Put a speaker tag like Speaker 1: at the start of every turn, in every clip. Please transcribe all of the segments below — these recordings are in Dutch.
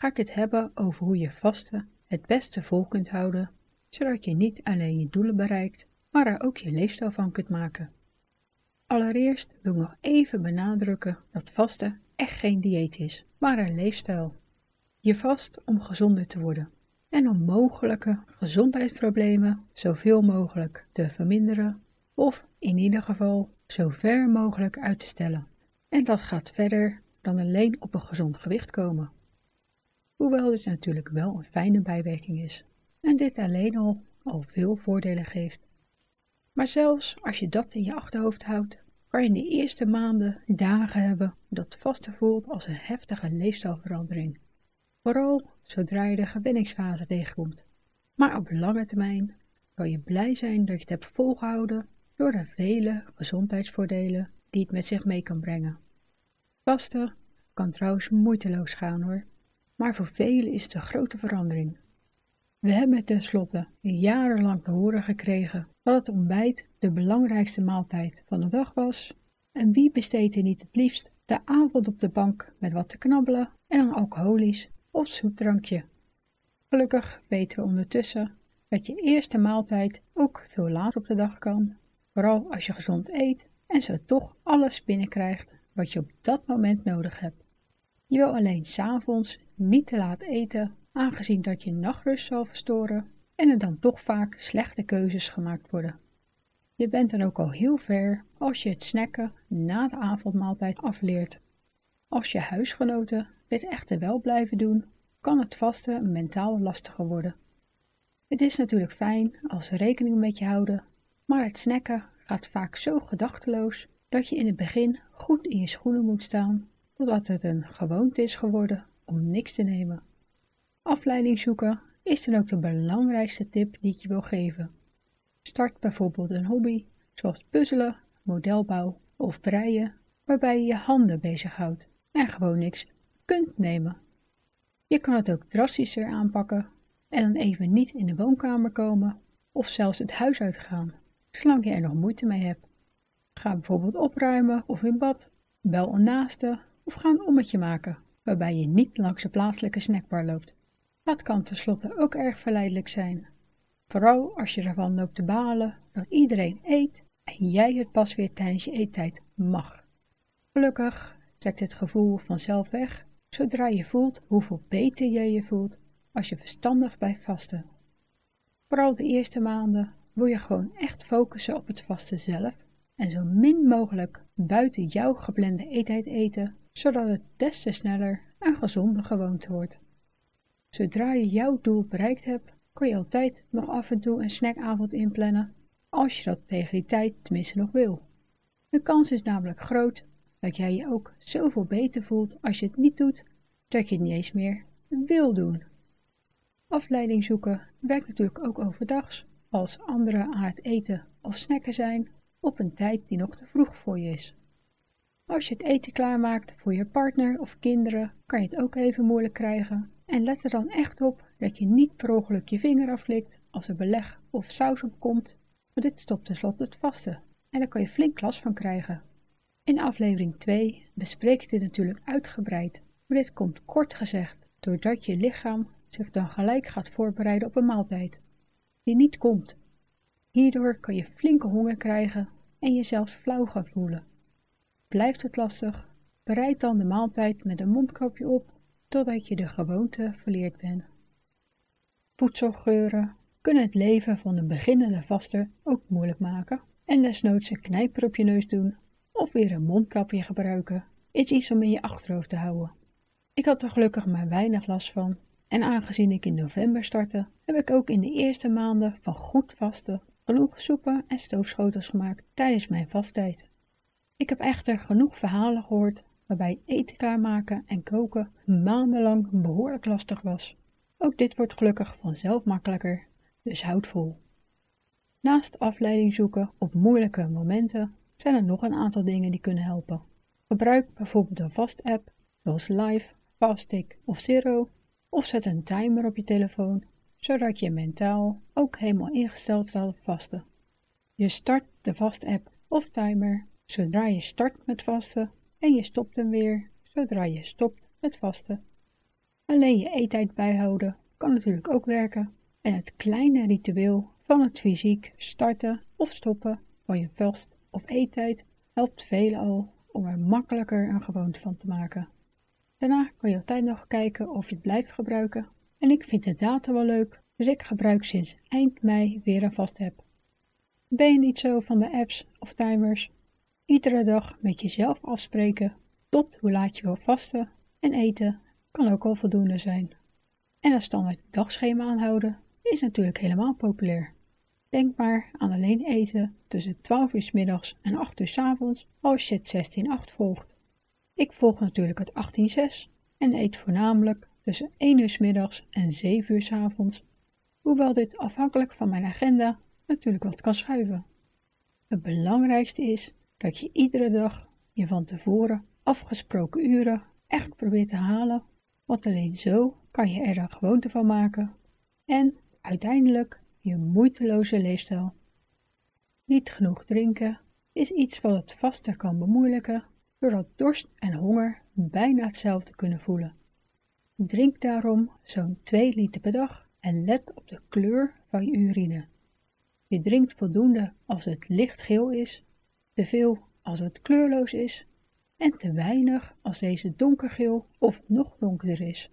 Speaker 1: ga ik het hebben over hoe je vasten het beste vol kunt houden, zodat je niet alleen je doelen bereikt, maar er ook je leefstijl van kunt maken. Allereerst wil ik nog even benadrukken dat vasten echt geen dieet is, maar een leefstijl. Je vast om gezonder te worden en om mogelijke gezondheidsproblemen zoveel mogelijk te verminderen of in ieder geval zo ver mogelijk uit te stellen. En dat gaat verder dan alleen op een gezond gewicht komen. Hoewel dit natuurlijk wel een fijne bijwerking is en dit alleen al al veel voordelen geeft. Maar zelfs als je dat in je achterhoofd houdt, kan je in de eerste maanden dagen hebben dat vasten voelt als een heftige leefstijlverandering. Vooral zodra je de gewenningsfase tegenkomt. Maar op lange termijn kan je blij zijn dat je het hebt volgehouden door de vele gezondheidsvoordelen die het met zich mee kan brengen. Vasten kan trouwens moeiteloos gaan hoor, maar voor velen is een grote verandering. We hebben tenslotte jarenlang te horen gekregen dat het ontbijt de belangrijkste maaltijd van de dag was. En wie besteedt er niet het liefst de avond op de bank met wat te knabbelen en een alcoholisch of zoet drankje? Gelukkig weten we ondertussen dat je eerste maaltijd ook veel later op de dag kan, vooral als je gezond eet en zo toch alles binnenkrijgt wat je op dat moment nodig hebt. Je wil alleen s'avonds niet te laat eten, aangezien dat je nachtrust zal verstoren en er dan toch vaak slechte keuzes gemaakt worden. Je bent dan ook al heel ver als je het snacken na de avondmaaltijd afleert. Als je huisgenoten dit echter wel blijven doen, kan het vasten mentaal lastiger worden. Het is natuurlijk fijn als ze rekening met je houden, maar het snacken gaat vaak zo gedachteloos dat je in het begin goed in je schoenen moet staan, totdat het een gewoonte is geworden om niks te nemen. Afleiding zoeken is dan ook de belangrijkste tip die ik je wil geven. Start bijvoorbeeld een hobby, zoals puzzelen, modelbouw of breien, waarbij je je handen bezighoudt en gewoon niks kunt nemen. Je kan het ook drastischer aanpakken en dan even niet in de woonkamer komen of zelfs het huis uitgaan, zolang je er nog moeite mee hebt. Ga bijvoorbeeld opruimen of in bad, bel een naaste of ga een ommetje maken, waarbij je niet langs de plaatselijke snackbar loopt. Dat kan tenslotte ook erg verleidelijk zijn, vooral als je ervan loopt te balen dat iedereen eet en jij het pas weer tijdens je eettijd mag. Gelukkig trekt het gevoel vanzelf weg zodra je voelt hoeveel beter je je voelt als je verstandig blijft vasten. Vooral de eerste maanden wil je gewoon echt focussen op het vasten zelf en zo min mogelijk buiten jouw geplande eettijd eten, zodat het des te sneller een gezonde gewoonte wordt. Zodra je jouw doel bereikt hebt, kun je altijd nog af en toe een snackavond inplannen, als je dat tegen die tijd tenminste nog wil. De kans is namelijk groot dat jij je ook zoveel beter voelt als je het niet doet, dat je het niet eens meer wil doen. Afleiding zoeken werkt natuurlijk ook overdags, als anderen aan het eten of snacken zijn op een tijd die nog te vroeg voor je is. Als je het eten klaarmaakt voor je partner of kinderen, kan je het ook even moeilijk krijgen. En let er dan echt op dat je niet per ongeluk je vinger aflikt als er beleg of saus op komt, want dit stopt tenslotte het vasten en daar kan je flink last van krijgen. In aflevering 2 bespreek ik dit natuurlijk uitgebreid, maar dit komt kort gezegd doordat je lichaam zich dan gelijk gaat voorbereiden op een maaltijd die niet komt. Hierdoor kan je flinke honger krijgen en je zelfs flauw gaan voelen. Blijft het lastig, bereid dan de maaltijd met een mondkapje op totdat je de gewoonte verleerd bent. Voedselgeuren kunnen het leven van een beginnende vaster ook moeilijk maken en desnoods een knijper op je neus doen of weer een mondkapje gebruiken is iets om in je achterhoofd te houden. Ik had er gelukkig maar weinig last van en aangezien ik in november startte, heb ik ook in de eerste maanden van goed vasten genoeg soepen en stoofschotels gemaakt tijdens mijn vasttijd. Ik heb echter genoeg verhalen gehoord waarbij eten klaarmaken en koken maandenlang behoorlijk lastig was. Ook dit wordt gelukkig vanzelf makkelijker, dus houd vol. Naast afleiding zoeken op moeilijke momenten zijn er nog een aantal dingen die kunnen helpen. Gebruik bijvoorbeeld een vast-app zoals Live, Fastic of Zero, of zet een timer op je telefoon, zodat je mentaal ook helemaal ingesteld staat op vasten. Je start de vast-app of timer zodra je start met vasten en je stopt hem weer zodra je stopt met vasten. Alleen je eettijd bijhouden kan natuurlijk ook werken en het kleine ritueel van het fysiek starten of stoppen van je vast of eettijd helpt veelal om er makkelijker een gewoonte van te maken. Daarna kan je altijd nog kijken of je het blijft gebruiken en ik vind de data wel leuk, dus ik gebruik sinds eind mei weer een vast app. Ben je niet zo van de apps of timers? Iedere dag met jezelf afspreken tot hoe laat je wil vasten en eten kan ook al voldoende zijn. En een standaard dagschema aanhouden is natuurlijk helemaal populair. Denk maar aan alleen eten tussen 12 uur middags en 8 uur s avonds als je het 16-8 volgt. Ik volg natuurlijk het 18-6 en eet voornamelijk tussen 1 uur middags en 7 uur s avonds, hoewel dit afhankelijk van mijn agenda natuurlijk wat kan schuiven. Het belangrijkste is dat je iedere dag je van tevoren afgesproken uren echt probeert te halen, want alleen zo kan je er een gewoonte van maken en uiteindelijk je moeiteloze leefstijl. Niet genoeg drinken is iets wat het vasten kan bemoeilijken, doordat dorst en honger bijna hetzelfde kunnen voelen. Drink daarom zo'n 2 liter per dag en let op de kleur van je urine. Je drinkt voldoende als het lichtgeel is, te veel als het kleurloos is en te weinig als deze donkergeel of nog donkerder is.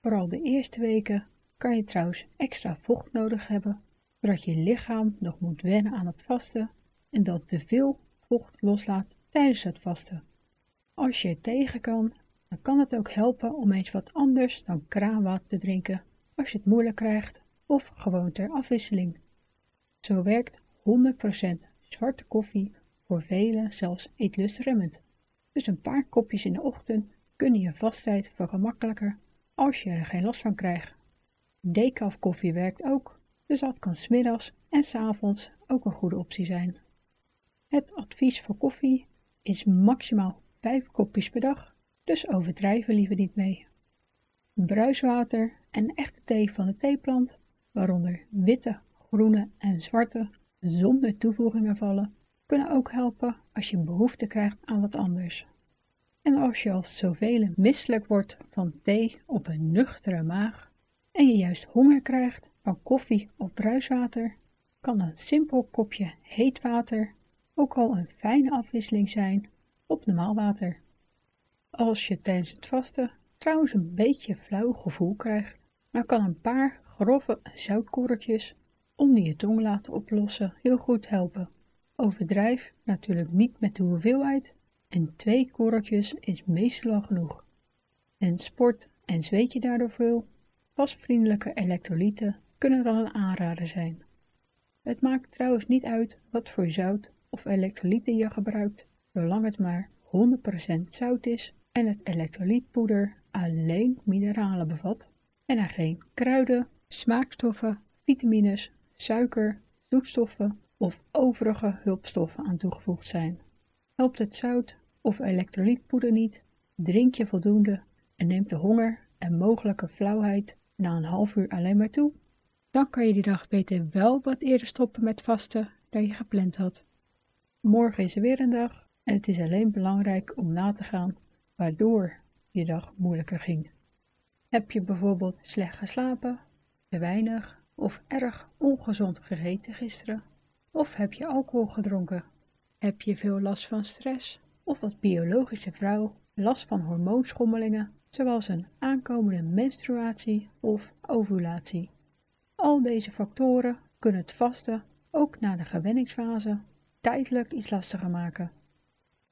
Speaker 1: Vooral de eerste weken kan je trouwens extra vocht nodig hebben, zodat je lichaam nog moet wennen aan het vasten en dat te veel vocht loslaat tijdens het vasten. Als je het tegen kan, dan kan het ook helpen om eens wat anders dan kraanwater te drinken als je het moeilijk krijgt of gewoon ter afwisseling. Zo werkt 100% zwarte koffie voor velen zelfs eetlustremmend. Dus een paar kopjes in de ochtend kunnen je vasttijd vergemakkelijker als je er geen last van krijgt. Decaf koffie werkt ook, dus dat kan smiddags en s avonds ook een goede optie zijn. Het advies voor koffie is maximaal 5 kopjes per dag, dus overdrijven liever niet mee. Bruiswater en echte thee van de theeplant, waaronder witte, groene en zwarte, zonder toevoegingen vallen, kunnen ook helpen als je behoefte krijgt aan wat anders. En als je als zoveel misselijk wordt van thee op een nuchtere maag en je juist honger krijgt van koffie of bruiswater, kan een simpel kopje heet water ook al een fijne afwisseling zijn op normaal water. Als je tijdens het vasten trouwens een beetje flauw gevoel krijgt, dan kan een paar grove zoutkorreltjes onder je tong laten oplossen heel goed helpen. Overdrijf natuurlijk niet met de hoeveelheid en twee korreltjes is meestal al genoeg. En sport en zweet je daardoor veel, wasvriendelijke elektrolyten kunnen dan een aanrader zijn. Het maakt trouwens niet uit wat voor zout of elektrolyten je gebruikt, zolang het maar 100% zout is en het elektrolytpoeder alleen mineralen bevat en er geen kruiden, smaakstoffen, vitamines, suiker, zoetstoffen of overige hulpstoffen aan toegevoegd zijn. Helpt het zout of elektrolytpoeder niet, drink je voldoende en neemt de honger en mogelijke flauwheid na een half uur alleen maar toe, dan kan je die dag beter wel wat eerder stoppen met vasten dan je gepland had. Morgen is er weer een dag en het is alleen belangrijk om na te gaan waardoor je dag moeilijker ging. Heb je bijvoorbeeld slecht geslapen, te weinig of erg ongezond gegeten gisteren? Of heb je alcohol gedronken? Heb je veel last van stress? Of als biologische vrouw last van hormoonschommelingen, zoals een aankomende menstruatie of ovulatie? Al deze factoren kunnen het vasten, ook na de gewenningsfase, tijdelijk iets lastiger maken.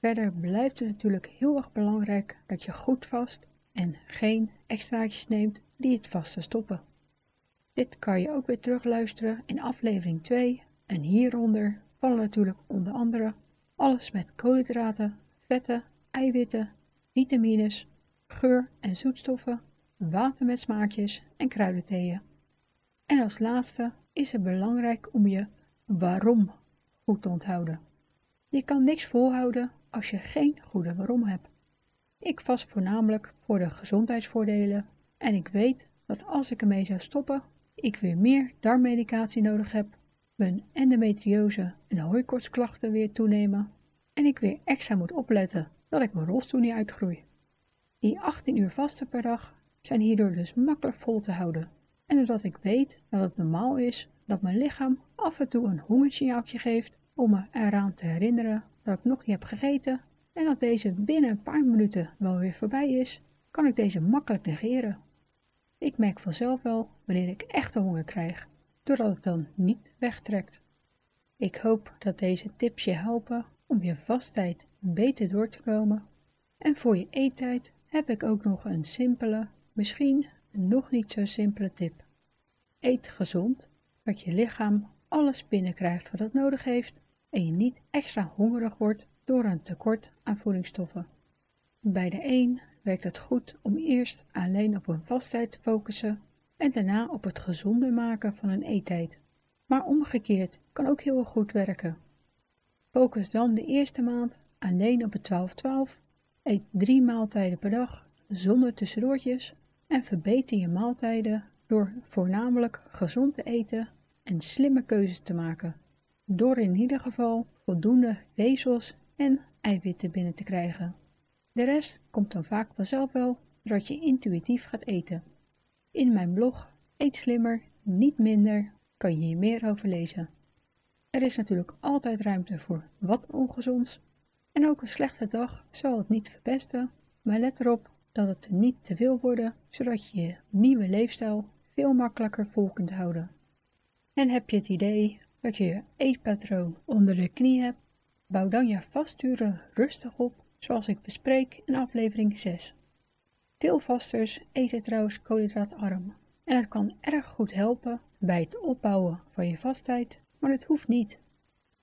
Speaker 1: Verder blijft het natuurlijk heel erg belangrijk dat je goed vast en geen extraatjes neemt die het vasten stoppen. Dit kan je ook weer terugluisteren in aflevering 2 en hieronder vallen natuurlijk onder andere alles met koolhydraten, vetten, eiwitten, vitamines, geur- en zoetstoffen, water met smaakjes en kruidentheeën. En als laatste is het belangrijk om je waarom goed te onthouden. Je kan niks volhouden als je geen goede waarom hebt. Ik vast voornamelijk voor de gezondheidsvoordelen en ik weet dat als ik ermee zou stoppen, ik weer meer darmmedicatie nodig heb, mijn endometriose en hooikortsklachten weer toenemen en ik weer extra moet opletten dat ik mijn rolstoel niet uitgroei. Die 18 uur vasten per dag zijn hierdoor dus makkelijk vol te houden. En doordat ik weet dat het normaal is dat mijn lichaam af en toe een hongersignaaltje geeft om me eraan te herinneren dat ik nog niet heb gegeten en dat deze binnen een paar minuten wel weer voorbij is, kan ik deze makkelijk negeren. Ik merk vanzelf wel wanneer ik echte honger krijg, doordat het dan niet wegtrekt. Ik hoop dat deze tips je helpen om je vasttijd beter door te komen. En voor je eettijd heb ik ook nog een simpele, misschien nog niet zo simpele tip. Eet gezond, dat je lichaam alles binnenkrijgt wat het nodig heeft en je niet extra hongerig wordt door een tekort aan voedingsstoffen. Bij de een werkt het goed om eerst alleen op een vasttijd te focussen en daarna op het gezonder maken van een eettijd. Maar omgekeerd kan ook heel goed werken. Focus dan de eerste maand alleen op het 12-12, eet drie maaltijden per dag zonder tussendoortjes en verbeter je maaltijden door voornamelijk gezond te eten en slimme keuzes te maken, door in ieder geval voldoende vezels en eiwitten binnen te krijgen. De rest komt dan vaak vanzelf wel doordat je intuïtief gaat eten. In mijn blog Eet slimmer, niet minder kan je hier meer over lezen. Er is natuurlijk altijd ruimte voor wat ongezonds en ook een slechte dag zal het niet verpesten, maar let erop dat het niet te veel worden, zodat je je nieuwe leefstijl veel makkelijker vol kunt houden. En heb je het idee dat je je eetpatroon onder de knie hebt, bouw dan je vasturen rustig op, zoals ik bespreek in aflevering 6. Veel vasters eten trouwens koolhydraatarm en het kan erg goed helpen bij het opbouwen van je vasttijd, maar het hoeft niet.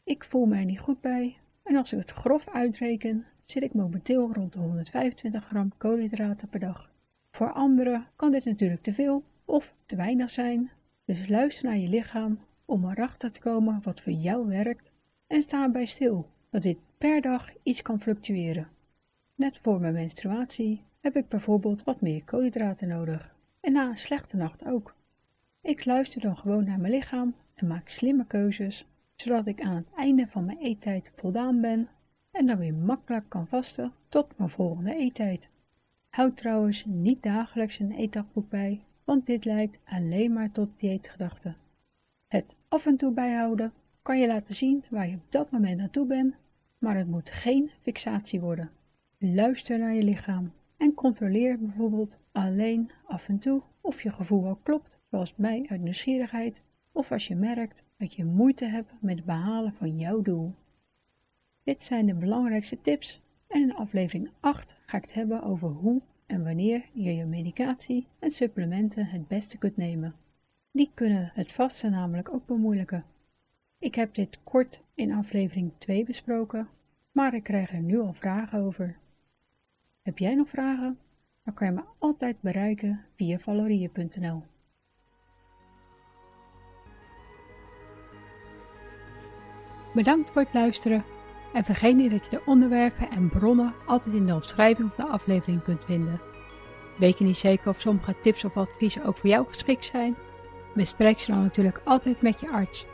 Speaker 1: Ik voel mij niet goed bij en als ik het grof uitreken, zit ik momenteel rond de 125 gram koolhydraten per dag. Voor anderen kan dit natuurlijk te veel of te weinig zijn, dus luister naar je lichaam om erachter te komen wat voor jou werkt en sta bij stil dat dit per dag iets kan fluctueren. Net voor mijn menstruatie heb ik bijvoorbeeld wat meer koolhydraten nodig en na een slechte nacht ook. Ik luister dan gewoon naar mijn lichaam en maak slimme keuzes, zodat ik aan het einde van mijn eettijd voldaan ben en dan weer makkelijk kan vasten tot mijn volgende eettijd. Houd trouwens niet dagelijks een eetdagboek bij, want dit leidt alleen maar tot dieetgedachten. Het af en toe bijhouden kan je laten zien waar je op dat moment naartoe bent, maar het moet geen fixatie worden. Luister naar je lichaam en controleer bijvoorbeeld alleen af en toe of je gevoel ook klopt, zoals mij uit nieuwsgierigheid, of als je merkt dat je moeite hebt met het behalen van jouw doel. Dit zijn de belangrijkste tips en in aflevering 8 ga ik het hebben over hoe en wanneer je je medicatie en supplementen het beste kunt nemen. Die kunnen het vasten namelijk ook bemoeilijken. Ik heb dit kort in aflevering 2 besproken, maar ik krijg er nu al vragen over. Heb jij nog vragen? Dan kan je me altijd bereiken via valorie.nl. Bedankt voor het luisteren en vergeet niet dat je de onderwerpen en bronnen altijd in de omschrijving van de aflevering kunt vinden. Weet je niet zeker of sommige tips of adviezen ook voor jou geschikt zijn? Bespreek ze dan natuurlijk altijd met je arts.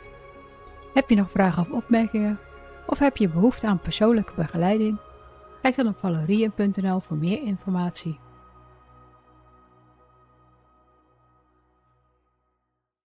Speaker 1: Heb je nog vragen of opmerkingen? Of heb je behoefte aan persoonlijke begeleiding? Kijk dan op valerien.nl voor meer informatie.